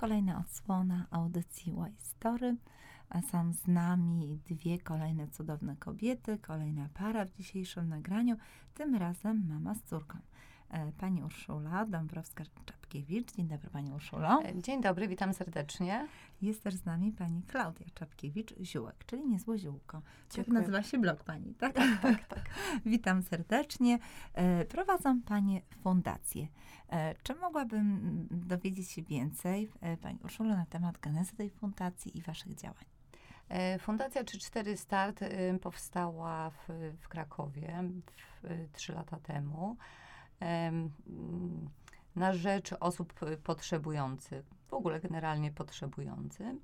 Kolejna odsłona audycji Y Story. A są z nami dwie kolejne cudowne kobiety, kolejna para w dzisiejszym nagraniu, tym razem mama z córką. E, pani Urszula Dąbrowska-Czapkiewicz. Dzień dobry Pani Urszulo. E, dzień dobry, witam serdecznie. Jest też z nami Pani Klaudia Czapkiewicz-Ziółek, czyli Niezłe Ziółko. Tak nazywa się blog Pani, tak? Tak, tak, tak. witam serdecznie. E, prowadzą Panie fundację. Czy mogłabym dowiedzieć się więcej, Pani Urszulo, na temat genezy tej fundacji i Waszych działań? Fundacja 3-4 Start powstała w, w Krakowie trzy lata temu na rzecz osób potrzebujących, w ogóle generalnie potrzebującym.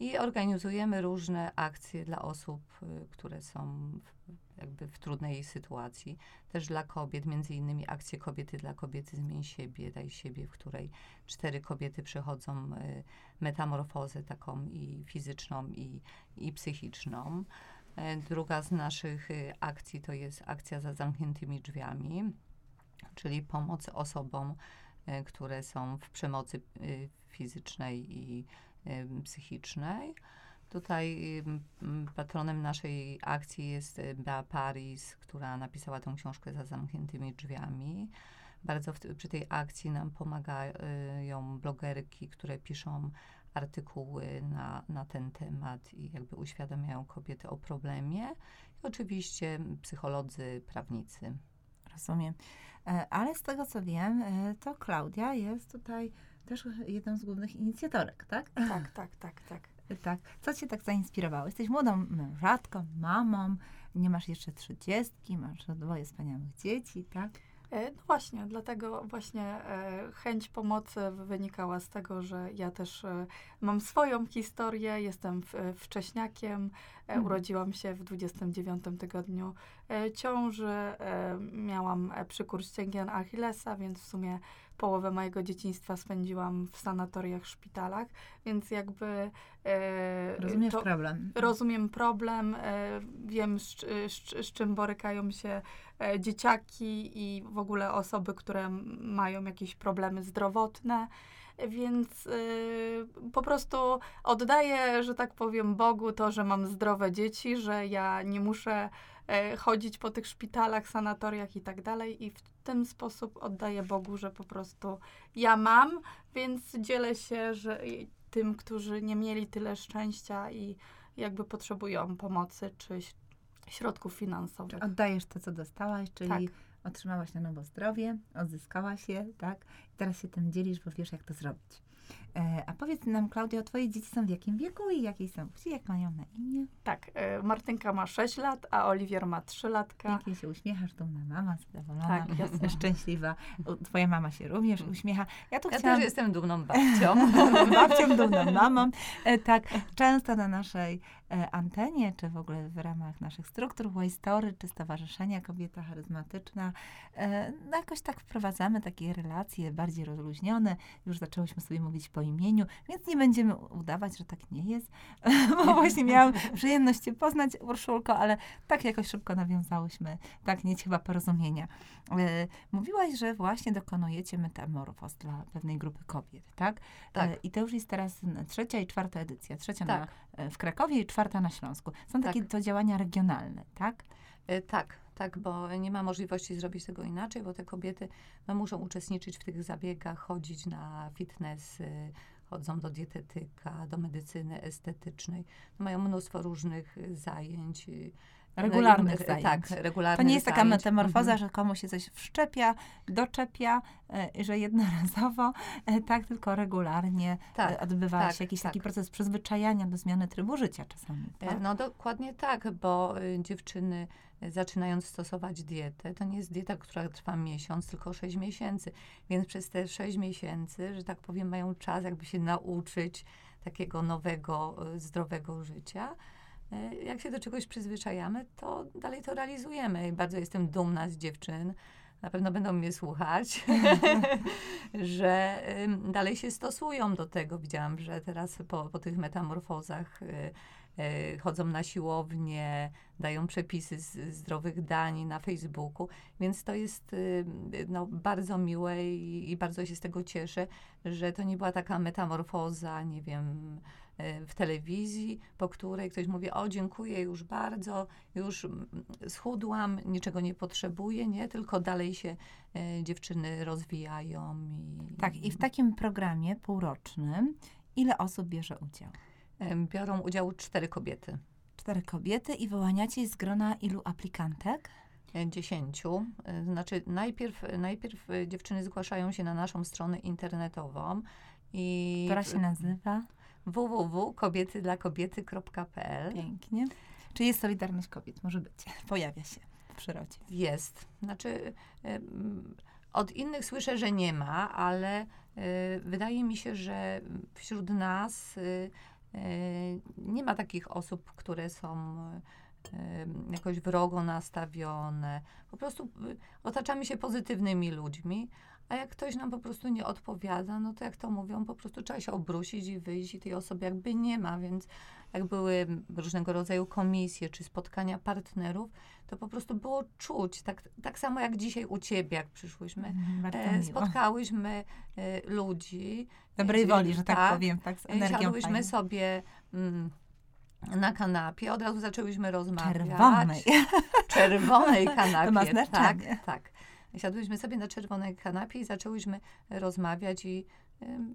I organizujemy różne akcje dla osób, y, które są w, jakby w trudnej sytuacji. Też dla kobiet, między innymi akcje Kobiety dla kobiety Zmień siebie, daj siebie, w której cztery kobiety przechodzą y, metamorfozę taką i fizyczną, i, i psychiczną. E, druga z naszych y, akcji to jest akcja za zamkniętymi drzwiami czyli pomoc osobom, e, które są w przemocy e, fizycznej i e, psychicznej. Tutaj patronem naszej akcji jest Bea Paris, która napisała tę książkę za zamkniętymi drzwiami. Bardzo w, przy tej akcji nam pomagają blogerki, które piszą artykuły na, na ten temat i jakby uświadamiają kobiety o problemie. I oczywiście psycholodzy, prawnicy. Rozumiem. E, ale z tego co wiem, e, to Klaudia jest tutaj też jedną z głównych inicjatorek, tak? Tak, tak, tak, tak. Tak. Co cię tak zainspirowało? Jesteś młodą mężatką, mamą, nie masz jeszcze trzydziestki, masz dwoje wspaniałych dzieci, tak? E, no właśnie, dlatego właśnie e, chęć pomocy wynikała z tego, że ja też e, mam swoją historię, jestem wcześniakiem, mhm. urodziłam się w 29 tygodniu ciąży, miałam przykór ścięgien Achillesa, więc w sumie połowę mojego dzieciństwa spędziłam w sanatoriach, szpitalach, więc jakby... E, Rozumiesz problem. Rozumiem problem, e, wiem z, z, z, czym borykają się e, dzieciaki i w ogóle osoby, które mają jakieś problemy zdrowotne więc y, po prostu oddaję, że tak powiem, Bogu to, że mam zdrowe dzieci, że ja nie muszę chodzić po tych szpitalach, sanatoriach i tak dalej. I w ten sposób oddaję Bogu, że po prostu ja mam, więc dzielę się, że tym, którzy nie mieli tyle szczęścia i jakby potrzebują pomocy czy środków finansowych. Oddajesz to, co dostałaś, czyli tak otrzymałaś na nowo zdrowie, odzyskałaś je, tak? I teraz się tym dzielisz, bo wiesz, jak to zrobić. E, a powiedz nam, Klaudio, twoje dzieci są w jakim wieku i jakiej są płci, jak mają na imię? Tak, e, Martynka ma 6 lat, a Oliwier ma 3 latka. Pięknie się uśmiechasz, dumna mama, zadowolona, tak, jasne. szczęśliwa. Twoja mama się również mm. uśmiecha. Ja, tu ja chciałam... też jestem dumną babcią. babcią, dumną mamą. E, tak, często na naszej antenie, czy w ogóle w ramach naszych struktur Story, czy Stowarzyszenia Kobieta Charyzmatyczna, no jakoś tak wprowadzamy takie relacje bardziej rozluźnione. Już zaczęłyśmy sobie mówić po imieniu, więc nie będziemy udawać, że tak nie jest, bo właśnie miałam przyjemność Cię poznać, Urszulko, ale tak jakoś szybko nawiązałyśmy, tak nieć chyba porozumienia. E, mówiłaś, że właśnie dokonujecie metamorfoz dla pewnej grupy kobiet, tak? Tak. E, I to już jest teraz trzecia i czwarta edycja. Trzecia tak. na, e, w Krakowie i czwarta na Śląsku. Są takie tak. to działania regionalne, tak? tak, tak, bo nie ma możliwości zrobić tego inaczej, bo te kobiety no, muszą uczestniczyć w tych zabiegach, chodzić na fitness, chodzą do dietetyka, do medycyny estetycznej. No, mają mnóstwo różnych zajęć. Regularnych zajęć. Tak, regularnych To nie jest taka metamorfoza, mhm. że komuś się coś wszczepia, doczepia, e, że jednorazowo, e, tak, tylko regularnie e, tak, odbywa tak, się jakiś tak. taki proces przyzwyczajania do zmiany trybu życia czasami. Tak? No dokładnie tak, bo dziewczyny zaczynając stosować dietę, to nie jest dieta, która trwa miesiąc, tylko 6 miesięcy. Więc przez te 6 miesięcy, że tak powiem, mają czas jakby się nauczyć takiego nowego, zdrowego życia. E, jak się do czegoś przyzwyczajamy, to dalej to realizujemy. Bardzo jestem dumna z dziewczyn, na pewno będą mnie słuchać, że dalej się stosują do tego. Widziałam, że teraz po, po tych metamorfozach y, chodzą na siłownię, dają przepisy z zdrowych dań na Facebooku, więc to jest y, no, bardzo miłe i, i bardzo się z tego cieszę, że to nie była taka metamorfoza, nie wiem, e, w telewizji, po której ktoś mówi, o dziękuję już bardzo, już mm, schudłam, niczego nie potrzebuję, nie, tylko dalej się e, dziewczyny rozwijają. I, Tak, i w takim programie półrocznym ile osób bierze udział? Biorą udział cztery kobiety. Cztery kobiety i wyłaniacie z grona ilu aplikantek? e, Dziesięciu. E, Znaczy, najpierw, najpierw e, dziewczyny zgłaszają się na naszą stronę internetową i Która się nazywa? www.kobietydlakobiety.pl Pięknie. Czy jest Solidarność Kobiet? Może być. Pojawia się w przyrodzie. Jest. Znaczy, od innych słyszę, że nie ma, ale wydaje mi się, że wśród nas nie ma takich osób, które są jakoś wrogo nastawione. Po prostu e, otaczamy się pozytywnymi ludźmi, a jak ktoś nam po prostu nie odpowiada, no to jak to mówią, po prostu trzeba się obrusić i wyjść i tej osoby jakby nie ma, więc jak były różnego rodzaju komisje czy spotkania partnerów, to po prostu było czuć, tak, tak samo jak dzisiaj u ciebie, jak przyszłyśmy. Mhm, E, spotkałyśmy e, ludzi. Dobrej woli, że tak, tak, powiem, tak z e, energią Siadłyśmy fajną. sobie mm, na kanapie, od razu zaczęłyśmy rozmawiać. Czerwonej. Czerwonej kanapie. To ma tak, znaczenie. tak. Siadłyśmy sobie na czerwonej kanapie i zaczęłyśmy rozmawiać i ym,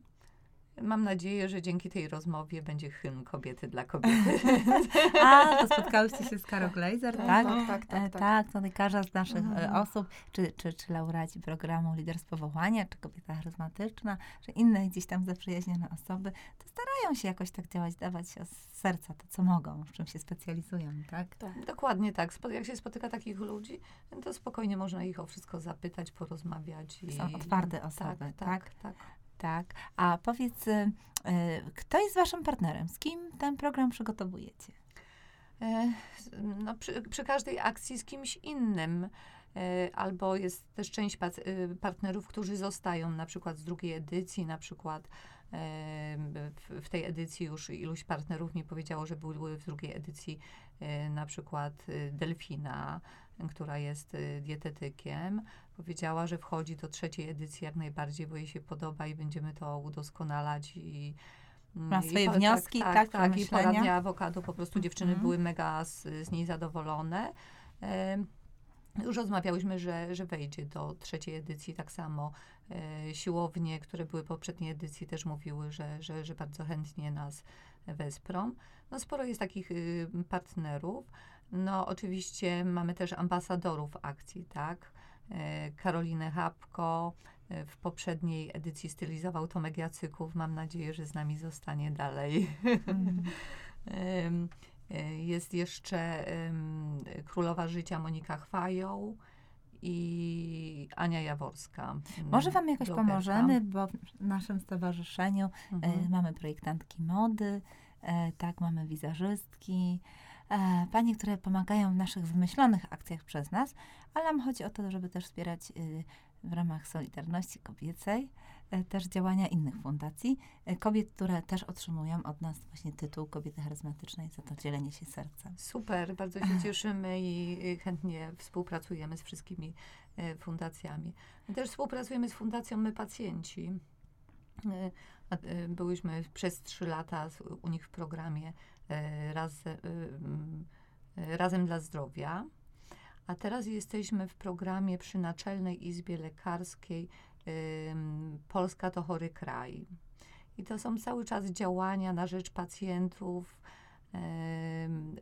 mam nadzieję, że dzięki tej rozmowie będzie hymn kobiety dla kobiety. A, to spotkałyście się z Karol Glazer, tak? tak, tak, E, tak, tak. tak, to każda z naszych e, Mhm. osób, czy, czy, czy laureaci programu Lider z Powołania, czy Kobieta Charyzmatyczna, czy inne gdzieś tam zaprzyjaźnione osoby, to starają się jakoś tak działać, dawać się z serca to, co mogą, w czym się specjalizują, tak? Dokładnie tak. Jak się spotyka takich ludzi, to spokojnie można ich o wszystko zapytać, porozmawiać. I, Są otwarte osoby, tak, tak? tak, tak. A powiedz, e, e, kto jest waszym partnerem? Z kim ten program przygotowujecie? E, no, przy, przy każdej akcji z kimś innym. E, Albo jest też część y, partnerów, którzy zostają na przykład z drugiej edycji, na przykład e, w, tej edycji już iluś partnerów mi powiedziało, że były w drugiej edycji na przykład y, Delfina, która jest y, dietetykiem. Powiedziała, że wchodzi do trzeciej edycji jak najbardziej, bo jej się podoba i będziemy to udoskonalać i Ma i swoje po- wnioski, tak, tak, tak, i przemyślenia. poradnia awokado, po prostu dziewczyny Mhm. były mega z, z niej zadowolone. Już rozmawiałyśmy, że, że wejdzie do trzeciej edycji. Tak samo siłownie, które były w poprzedniej edycji, też mówiły, że, że, że bardzo chętnie nas wesprą. No, sporo jest takich y, partnerów. No, oczywiście mamy też ambasadorów akcji, tak? E, Karolinę Hapko, e, w poprzedniej edycji stylizował Tomek Jacyków. Mam nadzieję, że z nami zostanie dalej. Mm. E, Jest jeszcze em, królowa życia Monika Chwają i Ania Jaworska. m, Może wam jakoś blogerka. pomożemy, bo w naszym stowarzyszeniu Mhm. E, mamy projektantki mody, e, tak, mamy wizerzystki, e, panie, które pomagają w naszych wymyślonych akcjach przez nas, ale nam chodzi o to, żeby też wspierać y, w ramach Solidarności Kobiecej e, też działania innych fundacji, e, kobiet, które też otrzymują od nas właśnie tytuł Kobiety Charyzmatycznej za to dzielenie się sercem. Super, bardzo się cieszymy i chętnie współpracujemy z wszystkimi e, fundacjami. Też współpracujemy z Fundacją My Pacjenci. E, e, Byłyśmy przez trzy lata u nich w programie e, raz, e, e, Razem dla Zdrowia. A teraz jesteśmy w programie przy Naczelnej Izbie Lekarskiej Polska to chory kraj. I to są cały czas działania na rzecz pacjentów,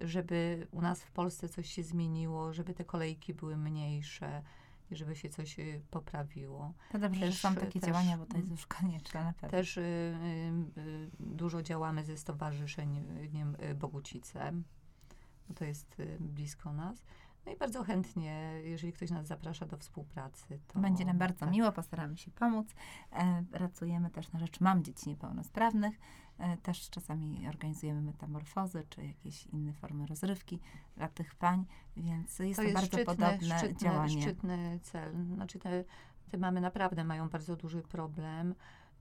żeby u nas w Polsce coś się zmieniło, żeby te kolejki były mniejsze i żeby się coś y, poprawiło. To dobrze, Też, że są takie też, działania, bo to jest już konieczne na pewno. Też y, y, y, dużo działamy ze Stowarzyszeniem Bogucice, bo to jest blisko nas. No i bardzo chętnie, jeżeli ktoś nas zaprasza do współpracy, to Będzie nam bardzo tak. miło, postaramy się pomóc. E, pracujemy też na rzecz mam dzieci niepełnosprawnych. E, też czasami organizujemy metamorfozy, czy jakieś inne formy rozrywki dla tych pań, więc jest to, bardzo podobne szczytny, działanie. szczytny cel. Znaczy te, te mamy naprawdę mają bardzo duży problem.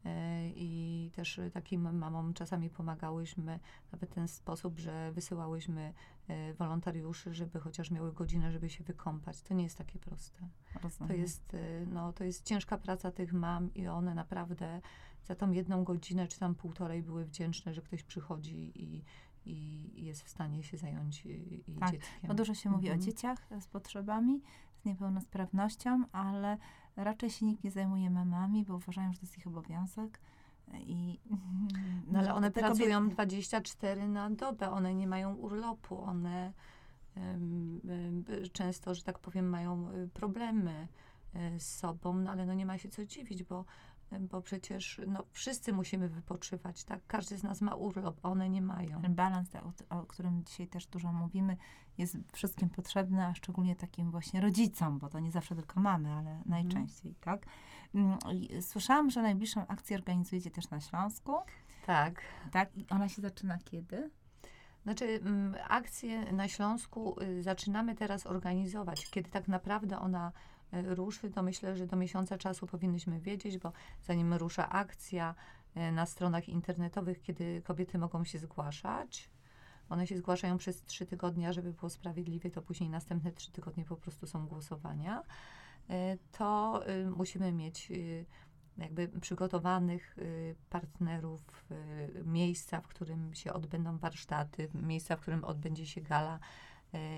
E, I też takim mamom czasami pomagałyśmy nawet w ten sposób, że wysyłałyśmy e, wolontariuszy, żeby chociaż miały godzinę, żeby się wykąpać. To nie jest takie proste. Rozumiem. To jest, e, no, to jest ciężka praca tych mam i one naprawdę za tą jedną godzinę czy tam półtorej były wdzięczne, że ktoś przychodzi i, i jest w stanie się zająć i, i Tak, dzieckiem. Bo dużo się mówi o Mhm. dzieciach z potrzebami, z niepełnosprawnością, ale raczej się nikt nie zajmuje mamami, bo uważają, że to jest ich obowiązek. I, No ale one pracują kobiety- 24 na dobę, one nie mają urlopu, one em, często, że tak powiem, mają y, problemy y, z sobą, no ale no nie ma się co dziwić, bo, bo przecież no, wszyscy musimy wypoczywać, tak? Każdy z nas ma urlop, one nie mają. Ten balans, o, o którym dzisiaj też dużo mówimy, jest wszystkim potrzebny, a szczególnie takim właśnie rodzicom, bo to nie zawsze tylko mamy, ale najczęściej, tak? Mm, Słyszałam, że najbliższą akcję organizujecie też na Śląsku, Tak. tak? I ona się zaczyna kiedy? Znaczy, mm, akcję na Śląsku y, zaczynamy teraz organizować. Kiedy tak naprawdę ona ruszy, to myślę, że do miesiąca czasu powinnyśmy wiedzieć, bo zanim rusza akcja y, na stronach internetowych, kiedy kobiety mogą się zgłaszać, one się zgłaszają przez trzy tygodnie, żeby było sprawiedliwie, to później następne trzy tygodnie po prostu są głosowania, y, to y, musimy mieć y, jakby przygotowanych y, partnerów, miejsca, w którym się odbędą warsztaty, miejsca, w którym odbędzie się gala,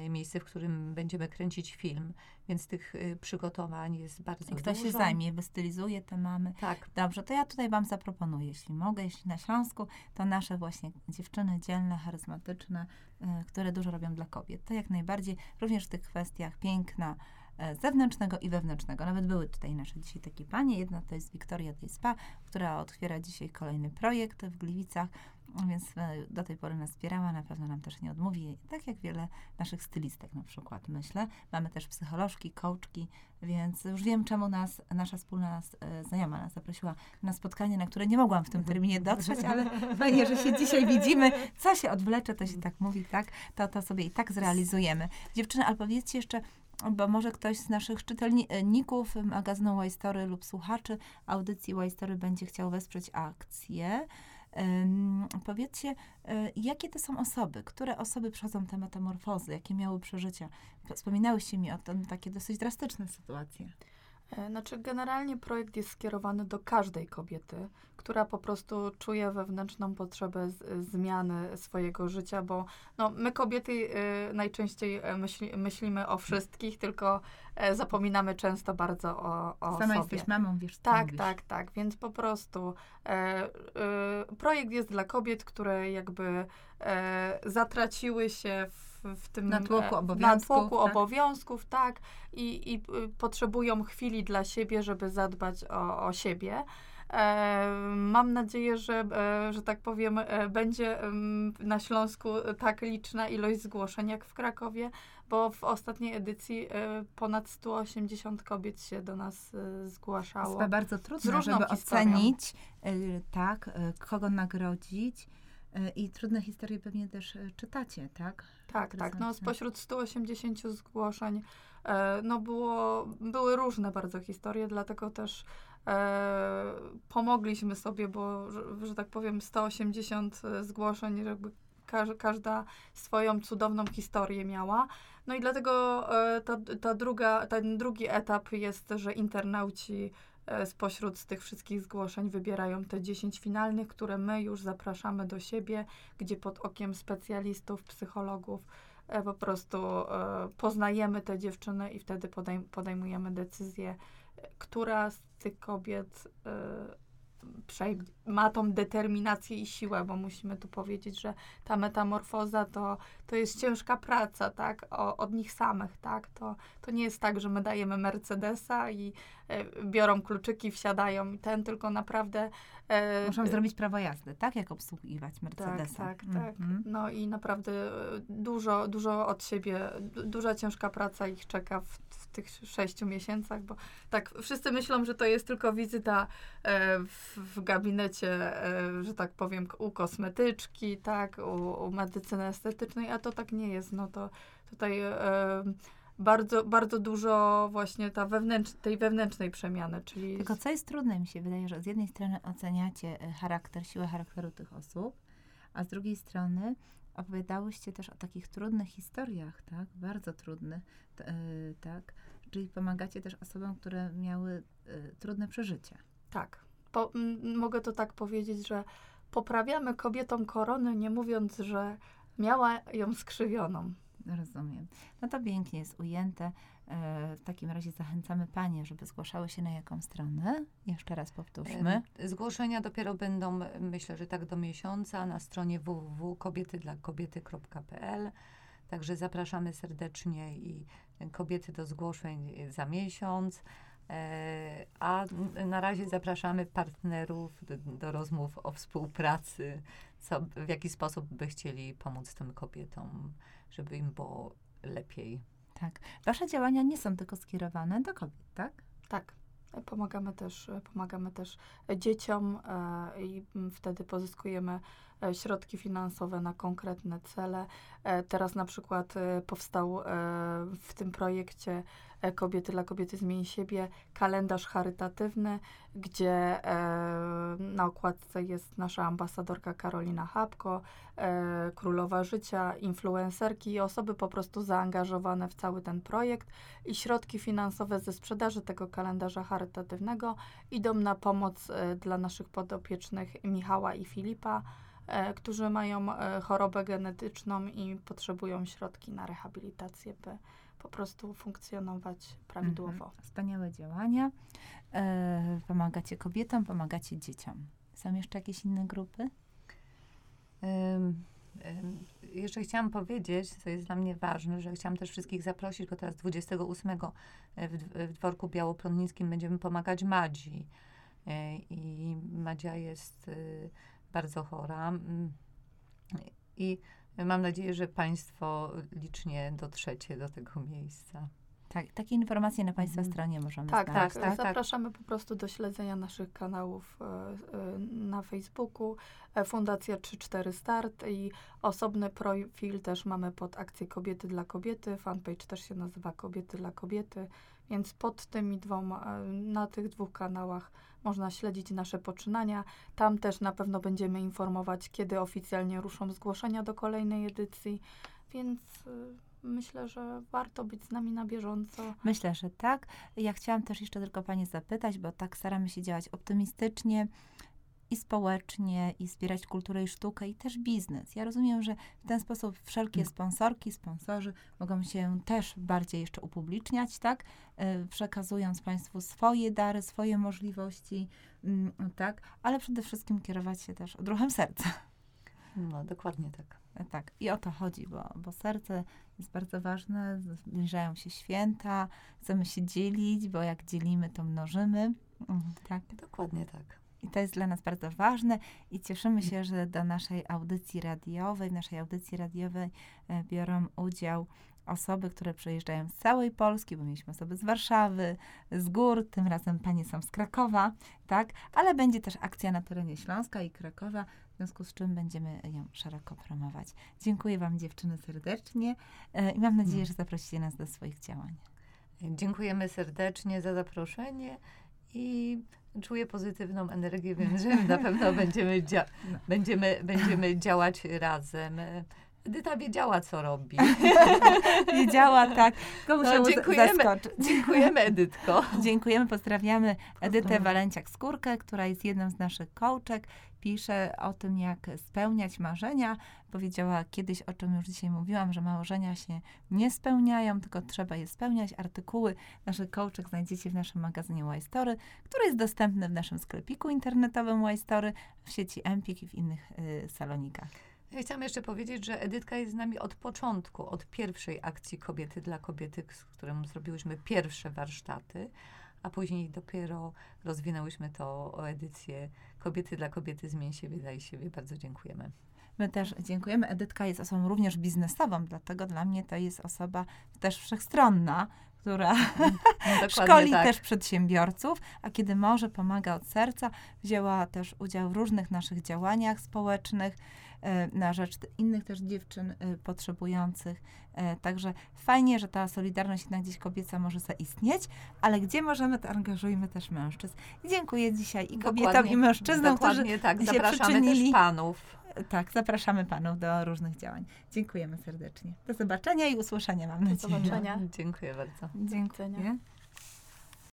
miejsce, w którym będziemy kręcić film, więc tych y, przygotowań jest bardzo I kto dużo. się zajmie, wystylizuje te mamy. Tak, Dobrze, to ja tutaj Wam zaproponuję, jeśli mogę, jeśli na Śląsku, to nasze właśnie dziewczyny dzielne, charyzmatyczne, y, które dużo robią dla kobiet. To jak najbardziej, również w tych kwestiach piękna zewnętrznego i wewnętrznego. Nawet były tutaj nasze dzisiaj takie panie. Jedna to jest Wiktoria Spa, która otwiera dzisiaj kolejny projekt w Gliwicach, więc y, do tej pory nas wspierała, na pewno nam też nie odmówi, tak jak wiele naszych stylistek na przykład, myślę. Mamy też psycholożki, coachki, więc już wiem, czemu nas, nasza wspólna e, znajoma nas zaprosiła na spotkanie, na które nie mogłam w tym terminie dotrzeć, ale fajnie, że się dzisiaj widzimy. Co się odwlecze, to się tak mówi, tak? To, to sobie i tak zrealizujemy. Dziewczyny, ale powiedzcie jeszcze, bo może ktoś z naszych czytelników magazynu Story lub słuchaczy audycji Story będzie chciał wesprzeć akcję. Powiedzcie, y, jakie to są osoby? Które osoby przechodzą te metamorfozy? Jakie miały przeżycia? Wspominałyście mi o tym takie dosyć drastyczne sytuacje. E, Znaczy, generalnie projekt jest skierowany do każdej kobiety, która po prostu czuje wewnętrzną potrzebę z, zmiany swojego życia, bo no, my kobiety e, najczęściej e, myśli, myślimy o wszystkich, tylko e, zapominamy często bardzo o, o Sama sobie. jesteś mamą, wiesz, Tak, mówisz. tak, tak. Więc po prostu e, projekt jest dla kobiet, które jakby zatraciły się w, w tym Natłoku e, obowiązków, natłoku tak? obowiązków, tak. I, i y, potrzebują chwili dla siebie, żeby zadbać o, o siebie. E, mam nadzieję, że, e, że tak powiem, będzie na Śląsku tak liczna ilość zgłoszeń jak w Krakowie, bo w ostatniej edycji ponad 180 kobiet się do nas zgłaszało. chyba bardzo trudno, żeby historią. ocenić, tak, kogo nagrodzić. Y, I trudne historie pewnie też y, czytacie, tak? Tak, tak. No, spośród 180 zgłoszeń e, no było, były różne bardzo historie, dlatego też e, pomogliśmy sobie, bo, że, że tak powiem, 180 zgłoszeń, jakby każ, każda swoją cudowną historię miała. No i dlatego e, ta, ta druga, ten drugi etap jest, że internauci e, spośród z tych wszystkich zgłoszeń wybierają te 10 finalnych, które my już zapraszamy do siebie, gdzie pod okiem specjalistów, psychologów e, po prostu e, poznajemy te dziewczyny i wtedy podejm podejmujemy decyzję, e, która z tych kobiet e, ma tą determinację i siłę, bo musimy tu powiedzieć, że ta metamorfoza to, to jest ciężka praca, tak, o, od nich samych, tak, to, to nie jest tak, że my dajemy Mercedesa i e, biorą kluczyki, wsiadają i ten, tylko naprawdę e, Muszą zrobić prawo jazdy, tak? Jak obsługiwać tak, Mercedesa. tak, tak. Mhm. No i naprawdę e, dużo, dużo od siebie, du- duża ciężka praca ich czeka w, w tych sześciu miesiącach, bo tak wszyscy myślą, że to jest tylko wizyta e, w, w gabinecie, e, że tak powiem, u kosmetyczki, tak, u, u medycyny estetycznej, a to tak nie jest. No to tutaj e, bardzo, bardzo dużo właśnie ta wewnętrz, tej wewnętrznej przemiany, czyli... Tylko co jest trudne, mi się wydaje, że z jednej strony oceniacie e, charakter, siłę charakteru tych osób, a z drugiej strony opowiadałyście też o takich trudnych historiach, tak? Bardzo trudnych, t- y, tak? Czyli pomagacie też osobom, które miały y, trudne przeżycia. Tak. Po, m, mogę to tak powiedzieć, że poprawiamy kobietom korony, nie mówiąc, że miała ją skrzywioną. Rozumiem. No to pięknie jest ujęte. E, w takim razie zachęcamy Panie, żeby zgłaszały się na jaką stronę? Jeszcze raz powtórzmy. E, Zgłoszenia dopiero będą, myślę, że tak do miesiąca na stronie www.kobietydlakobiety.pl. Także zapraszamy serdecznie i kobiety do zgłoszeń za miesiąc. E, A na razie zapraszamy partnerów do, rozmów o współpracy, co, w jaki sposób by chcieli pomóc tym kobietom, żeby im było lepiej. Tak. Wasze działania nie są tylko skierowane do kobiet, tak? Tak. Pomagamy też, pomagamy też dzieciom e, i wtedy pozyskujemy środki finansowe na konkretne cele. E, teraz na przykład e, powstał e, w tym projekcie e, Kobiety dla Kobiety Zmień Siebie kalendarz charytatywny, gdzie e, na okładce jest nasza ambasadorka Karolina Habko, e, królowa życia, influencerki i osoby po prostu zaangażowane w cały ten projekt i środki finansowe ze sprzedaży tego kalendarza charytatywnego idą na pomoc e, dla naszych podopiecznych Michała i Filipa, e, którzy mają e, chorobę genetyczną i potrzebują środki na rehabilitację, by po prostu funkcjonować prawidłowo. Mhm. Wspaniałe działania. E, pomagacie kobietom, pomagacie dzieciom. Są jeszcze jakieś inne grupy? Ym, Jeszcze chciałam powiedzieć, co jest dla mnie ważne, że chciałam też wszystkich zaprosić, bo teraz 28 w, w dworku białoplonnickim będziemy pomagać Madzi. I Madzia jest bardzo chora. Mm, I mam nadzieję, że Państwo licznie dotrzecie do tego miejsca. Tak, takie informacje na Państwa Mhm. stronie możemy Tak, znaleźć. tak, tak, tak. Zapraszamy po prostu do śledzenia naszych kanałów e, e, na Facebooku, e, Fundacja 34 Start i osobny profil też mamy pod akcję Kobiety dla Kobiety. Fanpage też się nazywa Kobiety dla Kobiety, więc pod tymi dwoma, na tych dwóch kanałach można śledzić nasze poczynania. Tam też na pewno będziemy informować, kiedy oficjalnie ruszą zgłoszenia do kolejnej edycji, więc e, myślę, że warto być z nami na bieżąco. Myślę, że tak. Ja chciałam też jeszcze tylko Pani zapytać, bo tak staramy się działać optymistycznie i społecznie, i wspierać kulturę i sztukę, i też biznes. Ja rozumiem, że w ten sposób wszelkie Mm. sponsorki, sponsorzy mogą się też bardziej jeszcze upubliczniać, tak? Y, Przekazując Państwu swoje dary, swoje możliwości, mm, tak? Ale przede wszystkim kierować się też odruchem serca. No, dokładnie tak. E, Tak, i o to chodzi, bo, bo serce jest bardzo ważne, zbliżają się święta, chcemy się dzielić, bo jak dzielimy, to mnożymy. Mm, Tak, Dokładnie tak. I to jest dla nas bardzo ważne i cieszymy się, że do naszej audycji radiowej, w naszej audycji radiowej e, biorą udział osoby, które przyjeżdżają z całej Polski, bo mieliśmy osoby z Warszawy, z gór, tym razem panie są z Krakowa, tak? Ale będzie też akcja na terenie Śląska i Krakowa, w związku z czym będziemy ją szeroko promować. Dziękuję wam dziewczyny serdecznie e, i mam nadzieję, że zaprosicie nas do swoich działań. Dziękujemy serdecznie za zaproszenie i czuję pozytywną energię, więc że na pewno będziemy, dzia- No. będziemy, będziemy działać razem. Edyta wiedziała, co robi. Wiedziała, tak. Tylko za- dziękujemy. zaskoczyć. Dziękujemy, Edytko. Dziękujemy, pozdrawiamy Edytę. Walenciak-Skórkę, która jest jedną z naszych coachek. Pisze o tym, jak spełniać marzenia. Powiedziała kiedyś, o czym już dzisiaj mówiłam, że marzenia się nie spełniają, tylko trzeba je spełniać. Artykuły naszych coachek znajdziecie w naszym magazynie Y-Story, który jest dostępny w naszym sklepiku internetowym Y-Story, w sieci Empik i w innych y, salonikach. Ja chciałam jeszcze powiedzieć, że Edytka jest z nami od początku, od pierwszej akcji Kobiety dla Kobiety, z którą zrobiłyśmy pierwsze warsztaty, a później dopiero rozwinęłyśmy to o edycję Kobiety dla Kobiety Zmień siebie, daj siebie. Bardzo dziękujemy. My też dziękujemy. Edytka jest osobą również biznesową, dlatego dla mnie to jest osoba też wszechstronna, która Dokładnie szkoli tak. też przedsiębiorców, a kiedy może, pomaga od serca. Wzięła też udział w różnych naszych działaniach społecznych e, na rzecz innych też dziewczyn e, potrzebujących. E, Także fajnie, że ta solidarność jednak gdzieś kobieca może zaistnieć, ale gdzie możemy, to angażujmy też mężczyzn. I dziękuję dzisiaj i kobietom, Dokładnie- i mężczyznom, którzy tak. się przyczynili. też panów. Tak, zapraszamy panów do różnych działań. Dziękujemy serdecznie. Do zobaczenia i usłyszenia, mam Do nadzieję. zobaczenia. Dziękuję bardzo. Dziękuję.